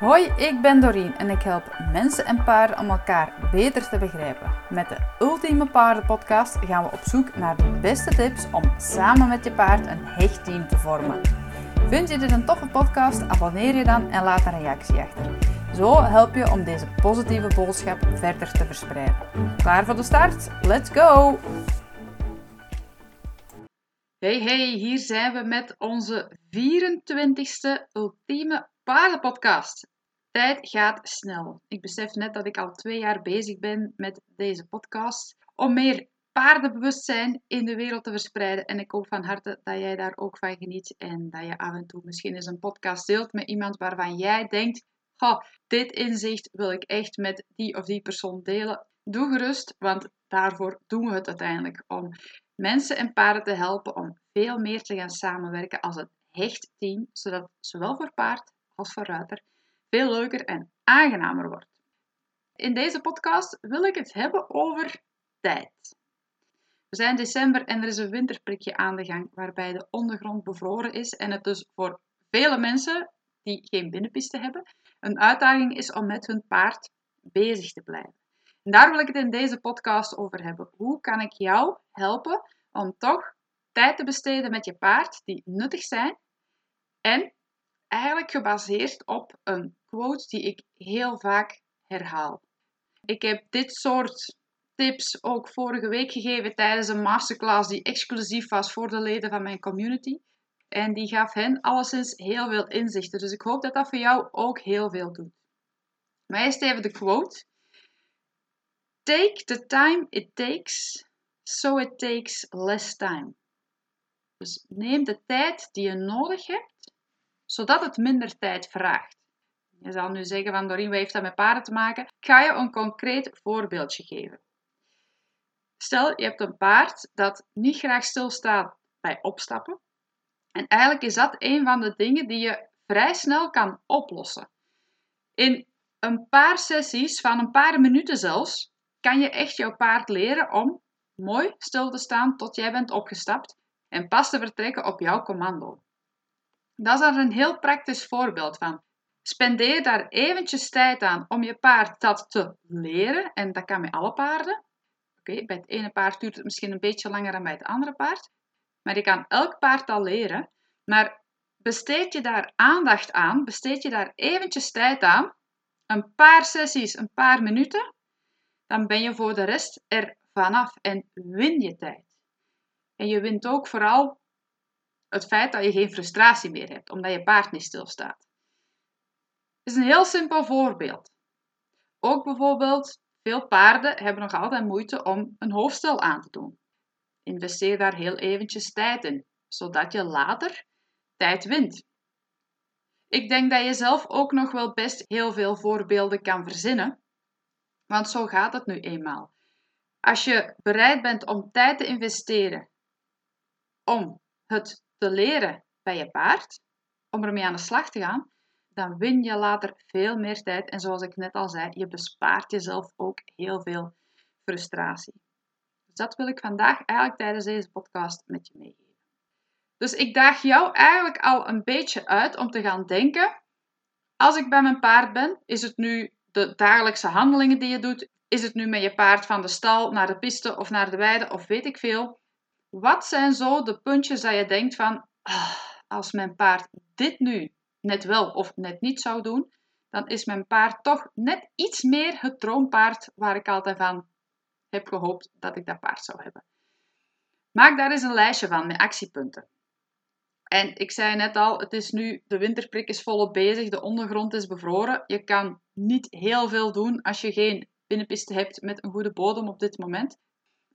Hoi, ik ben Doreen en ik help mensen en paarden om elkaar beter te begrijpen. Met de Ultieme Paardenpodcast gaan we op zoek naar de beste tips om samen met je paard een hecht team te vormen. Vind je dit een toffe podcast? Abonneer je dan en laat een reactie achter. Zo help je om deze positieve boodschap verder te verspreiden. Klaar voor de start? Let's go! Hey hey, hier zijn we met onze 24ste Ultieme Paardenpodcast. Tijd gaat snel. Ik besef net dat ik al twee jaar bezig ben met deze podcast om meer paardenbewustzijn in de wereld te verspreiden. En ik hoop van harte dat jij daar ook van geniet en dat je af en toe misschien eens een podcast deelt met iemand waarvan jij denkt: ha, dit inzicht wil ik echt met die of die persoon delen. Doe gerust, want daarvoor doen we het uiteindelijk om mensen en paarden te helpen om veel meer te gaan samenwerken als een hecht team, zodat zowel voor paard als voor ruiter veel leuker en aangenamer wordt. In deze podcast wil ik het hebben over tijd. We zijn december en er is een winterprikje aan de gang waarbij de ondergrond bevroren is en het dus voor vele mensen die geen binnenpiste hebben een uitdaging is om met hun paard bezig te blijven. En daar wil ik het in deze podcast over hebben. Hoe kan ik jou helpen om toch tijd te besteden met je paard die nuttig zijn en eigenlijk gebaseerd op een quote die ik heel vaak herhaal. Ik heb dit soort tips ook vorige week gegeven tijdens een masterclass die exclusief was voor de leden van mijn community. En die gaf hen alleszins heel veel inzichten. Dus ik hoop dat dat voor jou ook heel veel doet. Maar eerst even de quote. Take the time it takes, so it takes less time. Dus neem de tijd die je nodig hebt, zodat het minder tijd vraagt. Je zal nu zeggen van Doreen, wat heeft dat met paarden te maken? Ik ga je een concreet voorbeeldje geven. Stel, je hebt een paard dat niet graag stilstaat bij opstappen. En eigenlijk is dat een van de dingen die je vrij snel kan oplossen. In een paar sessies, van een paar minuten zelfs, kan je echt jouw paard leren om mooi stil te staan tot jij bent opgestapt en pas te vertrekken op jouw commando. Dat is daar een heel praktisch voorbeeld van. Spendeer daar eventjes tijd aan om je paard dat te leren. En dat kan met alle paarden. Oké, bij het ene paard duurt het misschien een beetje langer dan bij het andere paard. Maar je kan elk paard al leren. Maar besteed je daar aandacht aan, besteed je daar eventjes tijd aan, een paar sessies, een paar minuten, dan ben je voor de rest er vanaf en win je tijd. En je wint ook vooral het feit dat je geen frustratie meer hebt, omdat je paard niet stilstaat. Het is een heel simpel voorbeeld. Ook bijvoorbeeld, veel paarden hebben nog altijd moeite om een hoofdstel aan te doen. Investeer daar heel eventjes tijd in, zodat je later tijd wint. Ik denk dat je zelf ook nog wel best heel veel voorbeelden kan verzinnen, want zo gaat het nu eenmaal. Als je bereid bent om tijd te investeren om het te leren bij je paard, om ermee aan de slag te gaan, dan win je later veel meer tijd. En zoals ik net al zei, je bespaart jezelf ook heel veel frustratie. Dus dat wil ik vandaag eigenlijk tijdens deze podcast met je meegeven. Dus ik daag jou eigenlijk al een beetje uit om te gaan denken: als ik bij mijn paard ben, is het nu de dagelijkse handelingen die je doet? Is het nu met je paard van de stal naar de piste of naar de weide of weet ik veel? Wat zijn zo de puntjes dat je denkt van, ah, als mijn paard dit nu net wel of net niet zou doen, dan is mijn paard toch net iets meer het droompaard waar ik altijd van heb gehoopt dat ik dat paard zou hebben. Maak daar eens een lijstje van met actiepunten. En ik zei net al, het is nu, de winterprik is volop bezig, de ondergrond is bevroren. Je kan niet heel veel doen als je geen binnenpiste hebt met een goede bodem op dit moment.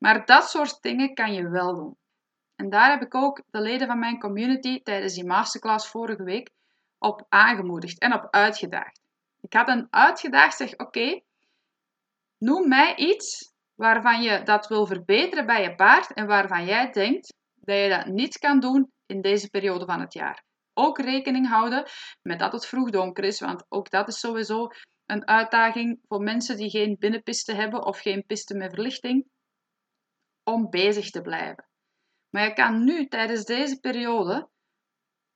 Maar dat soort dingen kan je wel doen. En daar heb ik ook de leden van mijn community tijdens die masterclass vorige week op aangemoedigd en op uitgedaagd. Ik had een uitgedaagd, zeg oké, noem mij iets waarvan je dat wil verbeteren bij je paard en waarvan jij denkt dat je dat niet kan doen in deze periode van het jaar. Ook rekening houden met dat het vroeg donker is, want ook dat is sowieso een uitdaging voor mensen die geen binnenpiste hebben of geen piste met verlichting, om bezig te blijven. Maar je kan nu tijdens deze periode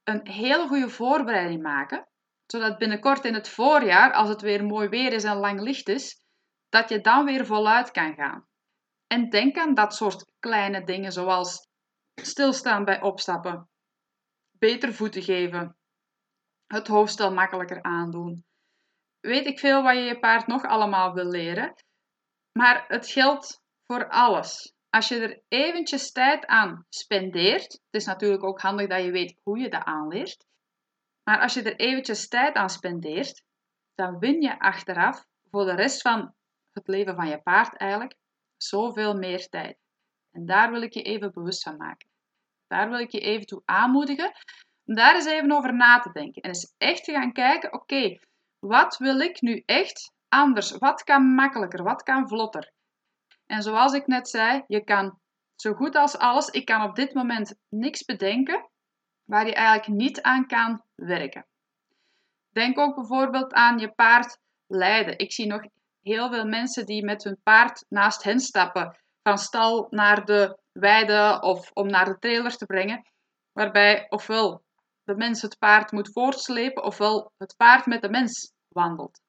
een hele goede voorbereiding maken, Zodat binnenkort in het voorjaar, als het weer mooi weer is en lang licht is, dat je dan weer voluit kan gaan. En denk aan dat soort kleine dingen zoals stilstaan bij opstappen, beter voeten geven, het hoofdstel makkelijker aandoen. Weet ik veel wat je je paard nog allemaal wil leren, maar het geldt voor alles. Als je er eventjes tijd aan spendeert, het is natuurlijk ook handig dat je weet hoe je dat aanleert, maar als je er eventjes tijd aan spendeert, dan win je achteraf voor de rest van het leven van je paard eigenlijk zoveel meer tijd. En daar wil ik je even bewust van maken. Daar wil ik je even toe aanmoedigen om daar eens even over na te denken. En eens echt te gaan kijken, oké, wat wil ik nu echt anders? Wat kan makkelijker? Wat kan vlotter? En zoals ik net zei, je kan zo goed als alles, ik kan op dit moment niks bedenken waar je eigenlijk niet aan kan werken. Denk ook bijvoorbeeld aan je paard leiden. Ik zie nog heel veel mensen die met hun paard naast hen stappen, van stal naar de weide of om naar de trailer te brengen, waarbij ofwel de mens het paard moet voortslepen, ofwel het paard met de mens wandelt.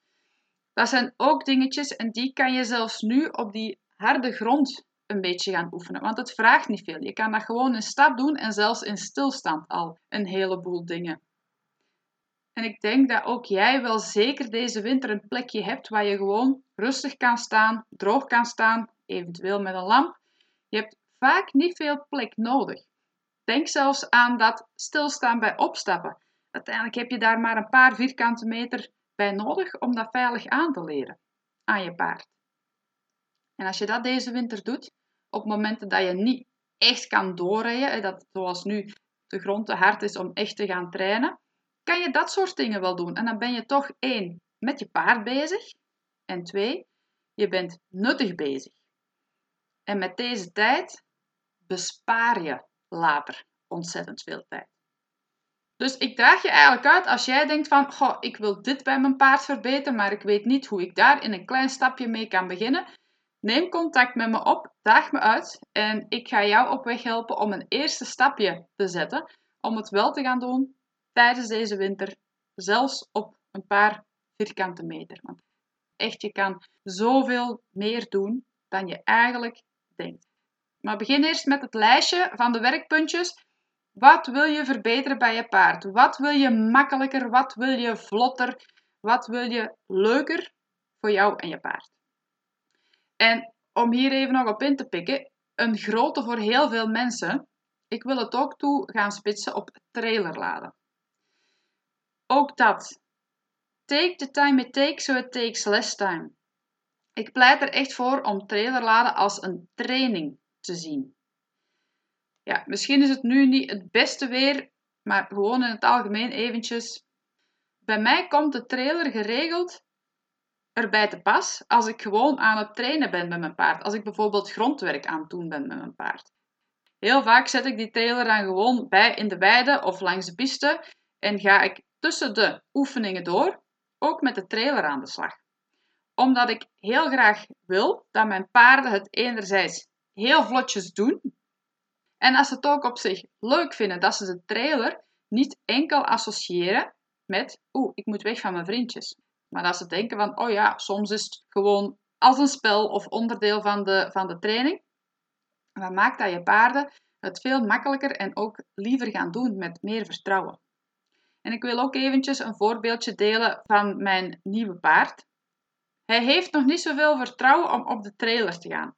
Dat zijn ook dingetjes en die kan je zelfs nu op die harde grond een beetje gaan oefenen, want het vraagt niet veel. Je kan dat gewoon in stap doen en zelfs in stilstand al een heleboel dingen. En ik denk dat ook jij wel zeker deze winter een plekje hebt waar je gewoon rustig kan staan, droog kan staan, eventueel met een lamp. Je hebt vaak niet veel plek nodig. Denk zelfs aan dat stilstaan bij opstappen. Uiteindelijk heb je daar maar een paar vierkante meter bij nodig om dat veilig aan te leren aan je paard. En als je dat deze winter doet, op momenten dat je niet echt kan doorrijden, dat zoals nu de grond te hard is om echt te gaan trainen, kan je dat soort dingen wel doen. En dan ben je toch één, met je paard bezig. En twee, je bent nuttig bezig. En met deze tijd bespaar je later ontzettend veel tijd. Dus ik daag je eigenlijk uit als jij denkt van, goh, ik wil dit bij mijn paard verbeteren, maar ik weet niet hoe ik daar in een klein stapje mee kan beginnen. Neem contact met me op, daag me uit en ik ga jou op weg helpen om een eerste stapje te zetten om het wel te gaan doen tijdens deze winter, zelfs op een paar vierkante meter. Want echt, je kan zoveel meer doen dan je eigenlijk denkt. Maar begin eerst met het lijstje van de werkpuntjes. Wat wil je verbeteren bij je paard? Wat wil je makkelijker? Wat wil je vlotter? Wat wil je leuker voor jou en je paard? En om hier even nog op in te pikken, een grote voor heel veel mensen. Ik wil het ook toe gaan spitsen op trailerladen. Ook dat. Take the time it takes so it takes less time. Ik pleit er echt voor om trailerladen als een training te zien. Ja, misschien is het nu niet het beste weer, maar gewoon in het algemeen eventjes. Bij mij komt de trailer geregeld erbij te pas als ik gewoon aan het trainen ben met mijn paard. Als ik bijvoorbeeld grondwerk aan het doen ben met mijn paard. Heel vaak zet ik die trailer dan gewoon bij in de weide of langs de piste en ga ik tussen de oefeningen door ook met de trailer aan de slag. Omdat ik heel graag wil dat mijn paarden het enerzijds heel vlotjes doen en als ze het ook op zich leuk vinden dat ze de trailer niet enkel associëren met oeh, ik moet weg van mijn vriendjes. Maar dat ze denken van, oh ja, soms is het gewoon als een spel of onderdeel van de, van de training. Maar maakt dat je paarden het veel makkelijker en ook liever gaan doen met meer vertrouwen. En ik wil ook eventjes een voorbeeldje delen van mijn nieuwe paard. Hij heeft nog niet zoveel vertrouwen om op de trailer te gaan.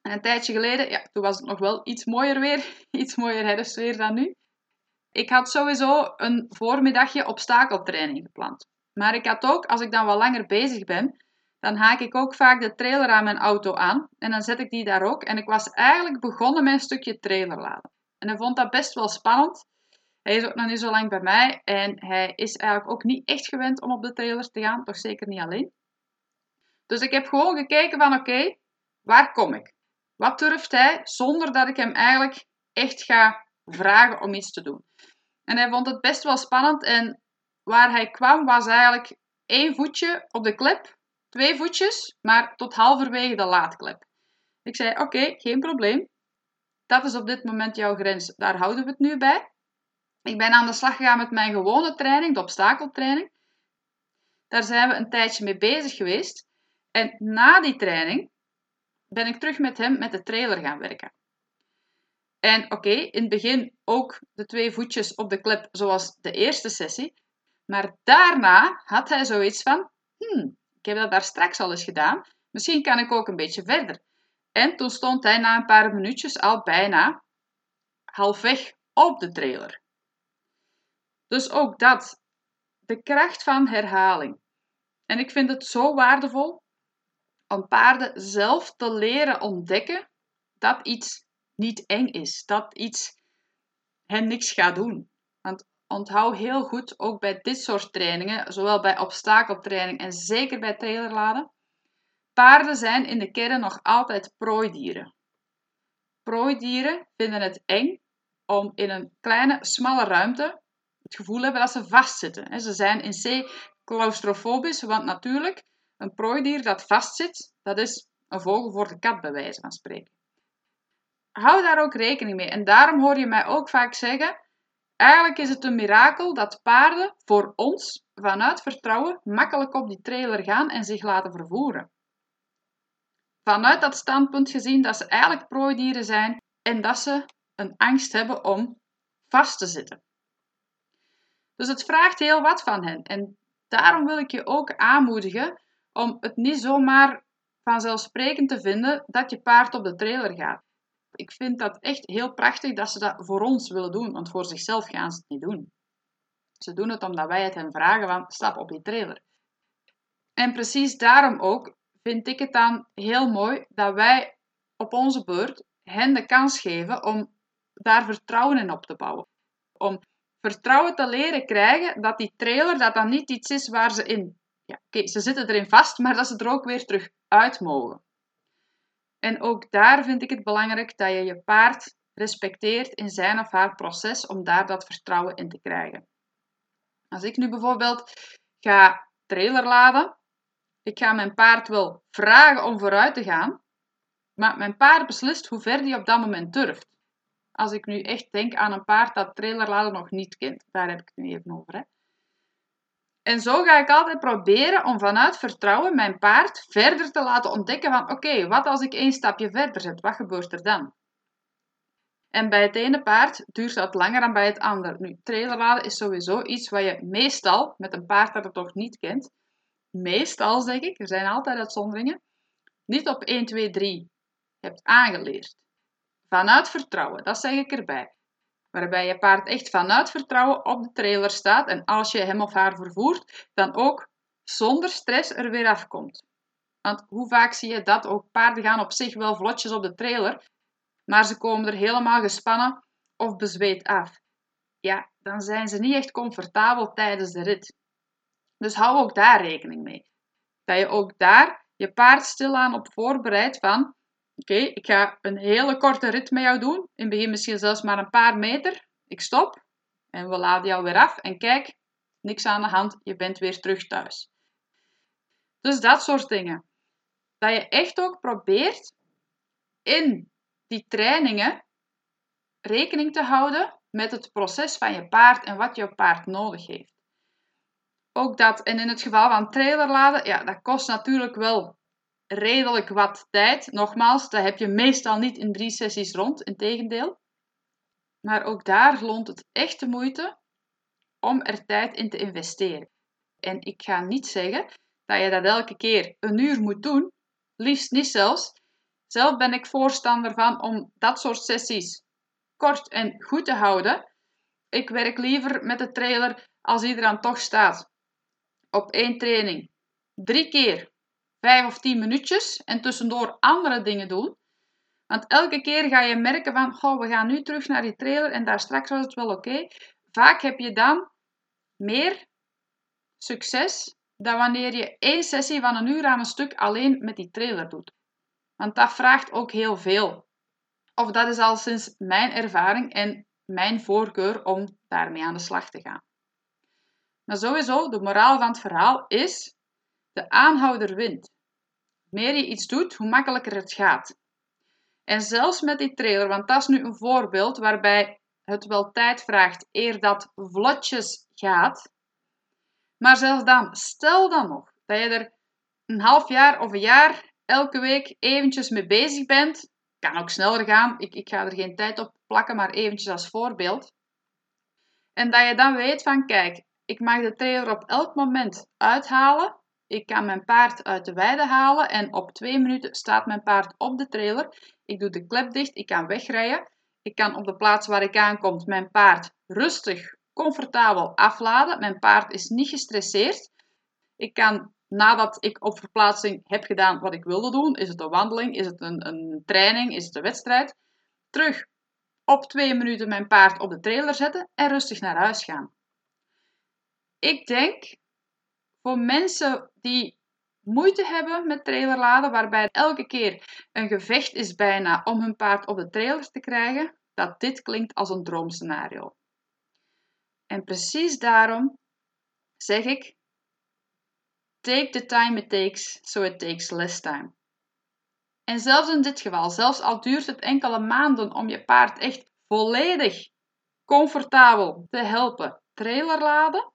En een tijdje geleden, ja, toen was het nog wel iets mooier weer, iets mooier herfstweer dan nu. Ik had sowieso een voormiddagje obstakeltraining gepland. Maar ik had ook, als ik dan wat langer bezig ben, dan haak ik ook vaak de trailer aan mijn auto aan. En dan zet ik die daar ook. En ik was eigenlijk begonnen met een stukje trailer laden. En hij vond dat best wel spannend. Hij is ook nog niet zo lang bij mij. En hij is eigenlijk ook niet echt gewend om op de trailer te gaan. Toch zeker niet alleen. Dus ik heb gewoon gekeken van oké, waar kom ik? Wat durft hij zonder dat ik hem eigenlijk echt ga vragen om iets te doen? En hij vond het best wel spannend en waar hij kwam was eigenlijk één voetje op de klep, twee voetjes, maar tot halverwege de laadklep. Ik zei: Oké, geen probleem. Dat is op dit moment jouw grens. Daar houden we het nu bij. Ik ben aan de slag gegaan met mijn gewone training, de obstakeltraining. Daar zijn we een tijdje mee bezig geweest. En na die training ben ik terug met hem met de trailer gaan werken. En oké, in het begin ook de twee voetjes op de klep zoals de eerste sessie. Maar daarna had hij zoiets van, hmm, ik heb dat daar straks al eens gedaan. Misschien kan ik ook een beetje verder. En toen stond hij na een paar minuutjes al bijna halfweg op de trailer. Dus ook dat, de kracht van herhaling. En ik vind het zo waardevol om paarden zelf te leren ontdekken dat iets niet eng is, dat iets hen niks gaat doen. Want onthoud heel goed, ook bij dit soort trainingen, zowel bij obstakeltraining en zeker bij trailerladen, paarden zijn in de kern nog altijd prooidieren. Prooidieren vinden het eng om in een kleine, smalle ruimte het gevoel hebben dat ze vastzitten. Ze zijn in C claustrofobisch, want natuurlijk, een prooidier dat vastzit, dat is een vogel voor de kat bij wijze van spreken. Hou daar ook rekening mee. En daarom hoor je mij ook vaak zeggen, eigenlijk is het een mirakel dat paarden voor ons vanuit vertrouwen makkelijk op die trailer gaan en zich laten vervoeren. Vanuit dat standpunt gezien dat ze eigenlijk prooidieren zijn en dat ze een angst hebben om vast te zitten. Dus het vraagt heel wat van hen. En daarom wil ik je ook aanmoedigen om het niet zomaar vanzelfsprekend te vinden dat je paard op de trailer gaat. Ik vind dat echt heel prachtig dat ze dat voor ons willen doen, want voor zichzelf gaan ze het niet doen. Ze doen het omdat wij het hen vragen van stap op die trailer. En precies daarom ook vind ik het dan heel mooi dat wij op onze beurt hen de kans geven om daar vertrouwen in op te bouwen. Om vertrouwen te leren krijgen dat die trailer dat dan niet iets is waar ze in. Ja, oké, ze zitten erin vast, maar dat ze er ook weer terug uit mogen. En ook daar vind ik het belangrijk dat je je paard respecteert in zijn of haar proces om daar dat vertrouwen in te krijgen. Als ik nu bijvoorbeeld ga trailer laden, ik ga mijn paard wel vragen om vooruit te gaan, maar mijn paard beslist hoe ver die op dat moment durft. Als ik nu echt denk aan een paard dat trailerladen nog niet kent. Daar heb ik het nu even over. Hè. En zo ga ik altijd proberen om vanuit vertrouwen mijn paard verder te laten ontdekken van oké, wat als ik één stapje verder zet? Wat gebeurt er dan? En bij het ene paard duurt dat langer dan bij het andere. Nu, trailerladen is sowieso iets wat je meestal, met een paard dat het nog niet kent, meestal zeg ik, er zijn altijd uitzonderingen, niet op 1, 2, 3 hebt aangeleerd. Vanuit vertrouwen, dat zeg ik erbij. Waarbij je paard echt vanuit vertrouwen op de trailer staat en als je hem of haar vervoert, dan ook zonder stress er weer afkomt. Want hoe vaak zie je dat? Ook paarden gaan op zich wel vlotjes op de trailer, maar ze komen er helemaal gespannen of bezweet af. Ja, dan zijn ze niet echt comfortabel tijdens de rit. Dus hou ook daar rekening mee. Dat je ook daar je paard stilaan op voorbereidt van Oké, ik ga een hele korte rit met jou doen. In het begin misschien zelfs maar een paar meter. Ik stop en we laden jou weer af. En kijk, niks aan de hand, je bent weer terug thuis. Dus dat soort dingen. Dat je echt ook probeert in die trainingen rekening te houden met het proces van je paard en wat je paard nodig heeft. Ook dat, en in het geval van trailerladen, ja, dat kost natuurlijk wel redelijk wat tijd. Nogmaals, dat heb je meestal niet in drie sessies rond, integendeel. Maar ook daar loont het echt de moeite om er tijd in te investeren. En ik ga niet zeggen dat je dat elke keer een uur moet doen, liefst niet zelfs. Zelf ben ik voorstander van om dat soort sessies kort en goed te houden. Ik werk liever met de trailer als die er dan toch staat. Op één training. Drie keer vijf of tien minuutjes en tussendoor andere dingen doen. Want elke keer ga je merken van, goh, we gaan nu terug naar die trailer en daar straks was het wel oké. Vaak heb je dan meer succes dan wanneer je één sessie van een uur aan een stuk alleen met die trailer doet. Want dat vraagt ook heel veel. Of dat is al sinds mijn ervaring en mijn voorkeur om daarmee aan de slag te gaan. Maar sowieso, de moraal van het verhaal is de aanhouder wint. Hoe meer je iets doet, hoe makkelijker het gaat. En zelfs met die trailer, want dat is nu een voorbeeld waarbij het wel tijd vraagt eer dat vlotjes gaat. Maar zelfs dan, stel dan nog dat je er een half jaar of een jaar elke week eventjes mee bezig bent. Kan ook sneller gaan. Ik, ik ga er geen tijd op plakken, maar eventjes als voorbeeld. En dat je dan weet van, kijk, ik mag de trailer op elk moment uithalen. Ik kan mijn paard uit de weide halen en op twee minuten staat mijn paard op de trailer. Ik doe de klep dicht, ik kan wegrijden. Ik kan op de plaats waar ik aankom mijn paard rustig, comfortabel afladen. Mijn paard is niet gestresseerd. Ik kan nadat ik op verplaatsing heb gedaan wat ik wilde doen, is het een wandeling, is het een, een training, is het een wedstrijd, terug op twee minuten mijn paard op de trailer zetten en rustig naar huis gaan. Ik denk voor mensen die moeite hebben met trailerladen, waarbij elke keer een gevecht is bijna om hun paard op de trailer te krijgen, dat dit klinkt als een droomscenario. En precies daarom zeg ik: take the time it takes, so it takes less time. En zelfs in dit geval, zelfs al duurt het enkele maanden om je paard echt volledig comfortabel te helpen trailerladen,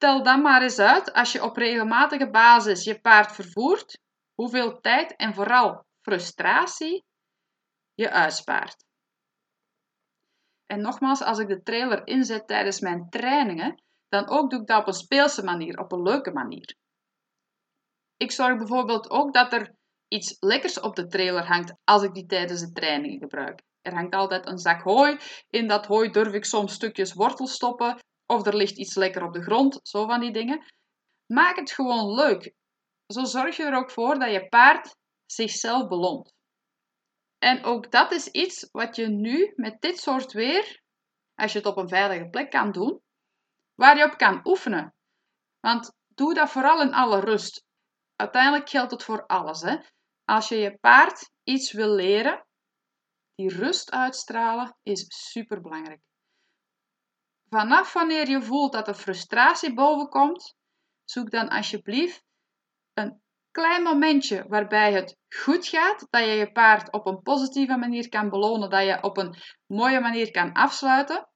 tel dan maar eens uit als je op regelmatige basis je paard vervoert, hoeveel tijd en vooral frustratie je uitspaart. En nogmaals, als ik de trailer inzet tijdens mijn trainingen, dan ook doe ik dat op een speelse manier, op een leuke manier. Ik zorg bijvoorbeeld ook dat er iets lekkers op de trailer hangt als ik die tijdens de trainingen gebruik. Er hangt altijd een zak hooi. In dat hooi durf ik soms stukjes wortel stoppen. Of er ligt iets lekker op de grond. Zo van die dingen. Maak het gewoon leuk. Zo zorg je er ook voor dat je paard zichzelf beloont. En ook dat is iets wat je nu met dit soort weer, als je het op een veilige plek kan doen, waar je op kan oefenen. Want doe dat vooral in alle rust. Uiteindelijk geldt het voor alles. Hè? Als je je paard iets wil leren, die rust uitstralen is super belangrijk. Vanaf wanneer je voelt dat er frustratie bovenkomt, zoek dan alsjeblieft een klein momentje waarbij het goed gaat, dat je je paard op een positieve manier kan belonen, dat je op een mooie manier kan afsluiten.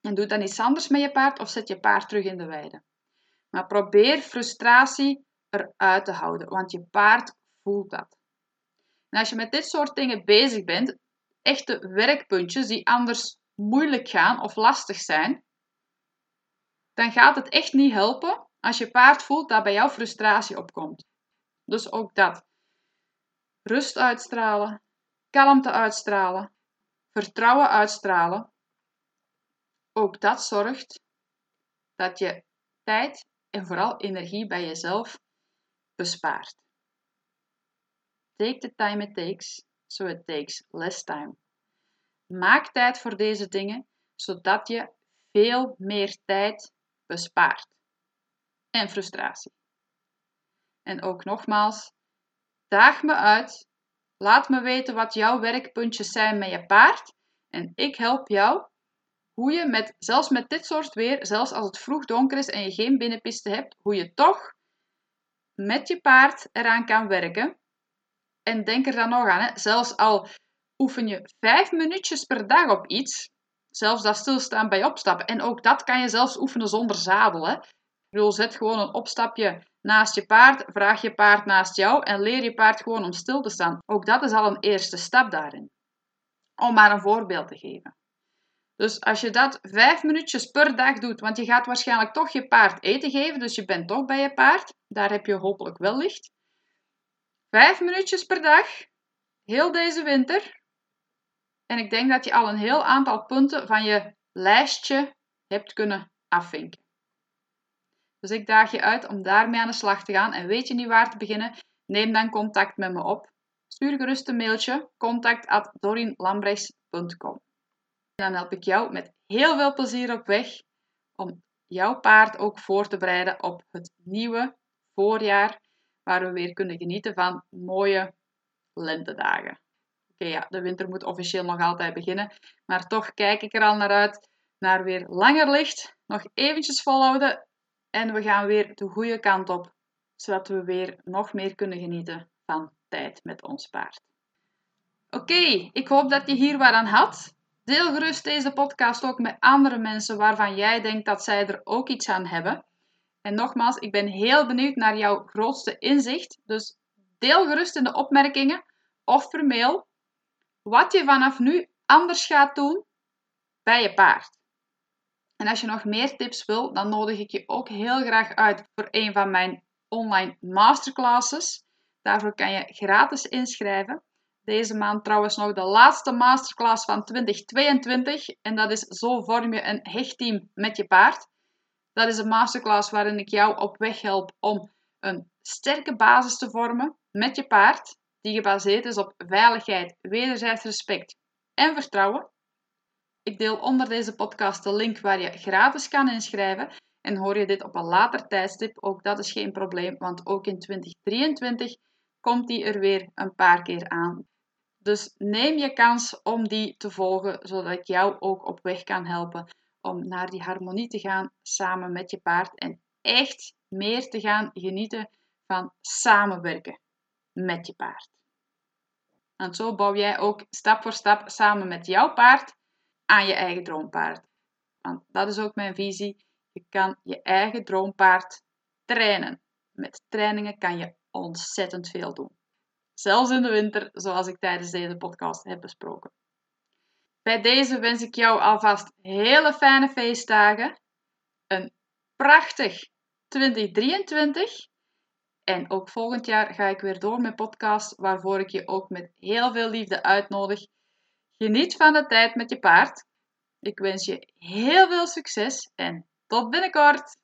En doe dan iets anders met je paard of zet je paard terug in de weide. Maar probeer frustratie eruit te houden, want je paard voelt dat. En als je met dit soort dingen bezig bent, echte werkpuntjes die anders moeilijk gaan of lastig zijn, dan gaat het echt niet helpen als je paard voelt dat bij jou frustratie opkomt. Dus ook dat. Rust uitstralen, kalmte uitstralen, vertrouwen uitstralen. Ook dat zorgt dat je tijd en vooral energie bij jezelf bespaart. Take the time it takes, so it takes less time. Maak tijd voor deze dingen, zodat je veel meer tijd bespaart. En frustratie. En ook nogmaals, daag me uit. Laat me weten wat jouw werkpuntjes zijn met je paard. En ik help jou hoe je met, zelfs met dit soort weer, zelfs als het vroeg donker is en je geen binnenpiste hebt, hoe je toch met je paard eraan kan werken. En denk er dan nog aan, hè, zelfs al oefen je vijf minuutjes per dag op iets, zelfs dat stilstaan bij opstappen. En ook dat kan je zelfs oefenen zonder zadel. Hè. Ik bedoel, zet gewoon een opstapje naast je paard, vraag je paard naast jou en leer je paard gewoon om stil te staan. Ook dat is al een eerste stap daarin. Om maar een voorbeeld te geven. Dus als je dat vijf minuutjes per dag doet, want je gaat waarschijnlijk toch je paard eten geven, dus je bent toch bij je paard, daar heb je hopelijk wel licht. Vijf minuutjes per dag, heel deze winter. En ik denk dat je al een heel aantal punten van je lijstje hebt kunnen afvinken. Dus ik daag je uit om daarmee aan de slag te gaan. En weet je niet waar te beginnen? Neem dan contact met me op. Stuur gerust een mailtje contact@dorinlambrechts.com. Dan help ik jou met heel veel plezier op weg om jouw paard ook voor te bereiden op het nieuwe voorjaar, waar we weer kunnen genieten van mooie lentedagen. Ja, de winter moet officieel nog altijd beginnen, maar toch kijk ik er al naar uit naar weer langer licht. Nog eventjes volhouden en we gaan weer de goede kant op, zodat we weer nog meer kunnen genieten van tijd met ons paard. Oké, ik hoop dat je hier wat aan had. Deel gerust deze podcast ook met andere mensen waarvan jij denkt dat zij er ook iets aan hebben. En nogmaals, ik ben heel benieuwd naar jouw grootste inzicht. Dus deel gerust in de opmerkingen of per mail wat je vanaf nu anders gaat doen bij je paard. En als je nog meer tips wil, dan nodig ik je ook heel graag uit voor een van mijn online masterclasses. Daarvoor kan je gratis inschrijven. Deze maand trouwens nog de laatste masterclass van 2022. En dat is Zo vorm je een hechtteam met je paard. Dat is een masterclass waarin ik jou op weg help om een sterke basis te vormen met je paard. Die gebaseerd is op veiligheid, wederzijds respect en vertrouwen. Ik deel onder deze podcast de link waar je gratis kan inschrijven. En hoor je dit op een later tijdstip, ook dat is geen probleem, want ook in 2023 komt die er weer een paar keer aan. Dus neem je kans om die te volgen, zodat ik jou ook op weg kan helpen om naar die harmonie te gaan samen met je paard en echt meer te gaan genieten van samenwerken met je paard. En zo bouw jij ook stap voor stap samen met jouw paard aan je eigen droompaard. Want dat is ook mijn visie. Je kan je eigen droompaard trainen. Met trainingen kan je ontzettend veel doen. Zelfs in de winter, zoals ik tijdens deze podcast heb besproken. Bij deze wens ik jou alvast hele fijne feestdagen. Een prachtig 2023. En ook volgend jaar ga ik weer door met podcast, waarvoor ik je ook met heel veel liefde uitnodig. Geniet van de tijd met je paard. Ik wens je heel veel succes en tot binnenkort.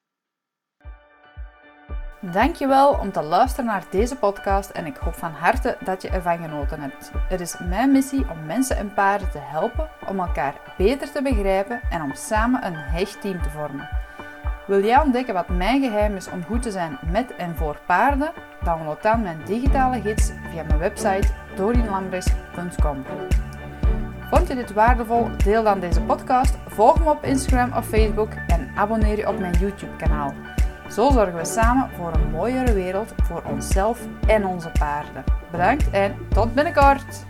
Dankjewel om te luisteren naar deze podcast en ik hoop van harte dat je ervan genoten hebt. Het is mijn missie om mensen en paarden te helpen om elkaar beter te begrijpen en om samen een hecht team te vormen. Wil jij ontdekken wat mijn geheim is om goed te zijn met en voor paarden? Download dan mijn digitale gids via mijn website dorinlambres.com. Vond je dit waardevol? Deel dan deze podcast, volg me op Instagram of Facebook en abonneer je op mijn YouTube kanaal. Zo zorgen we samen voor een mooiere wereld voor onszelf en onze paarden. Bedankt en tot binnenkort!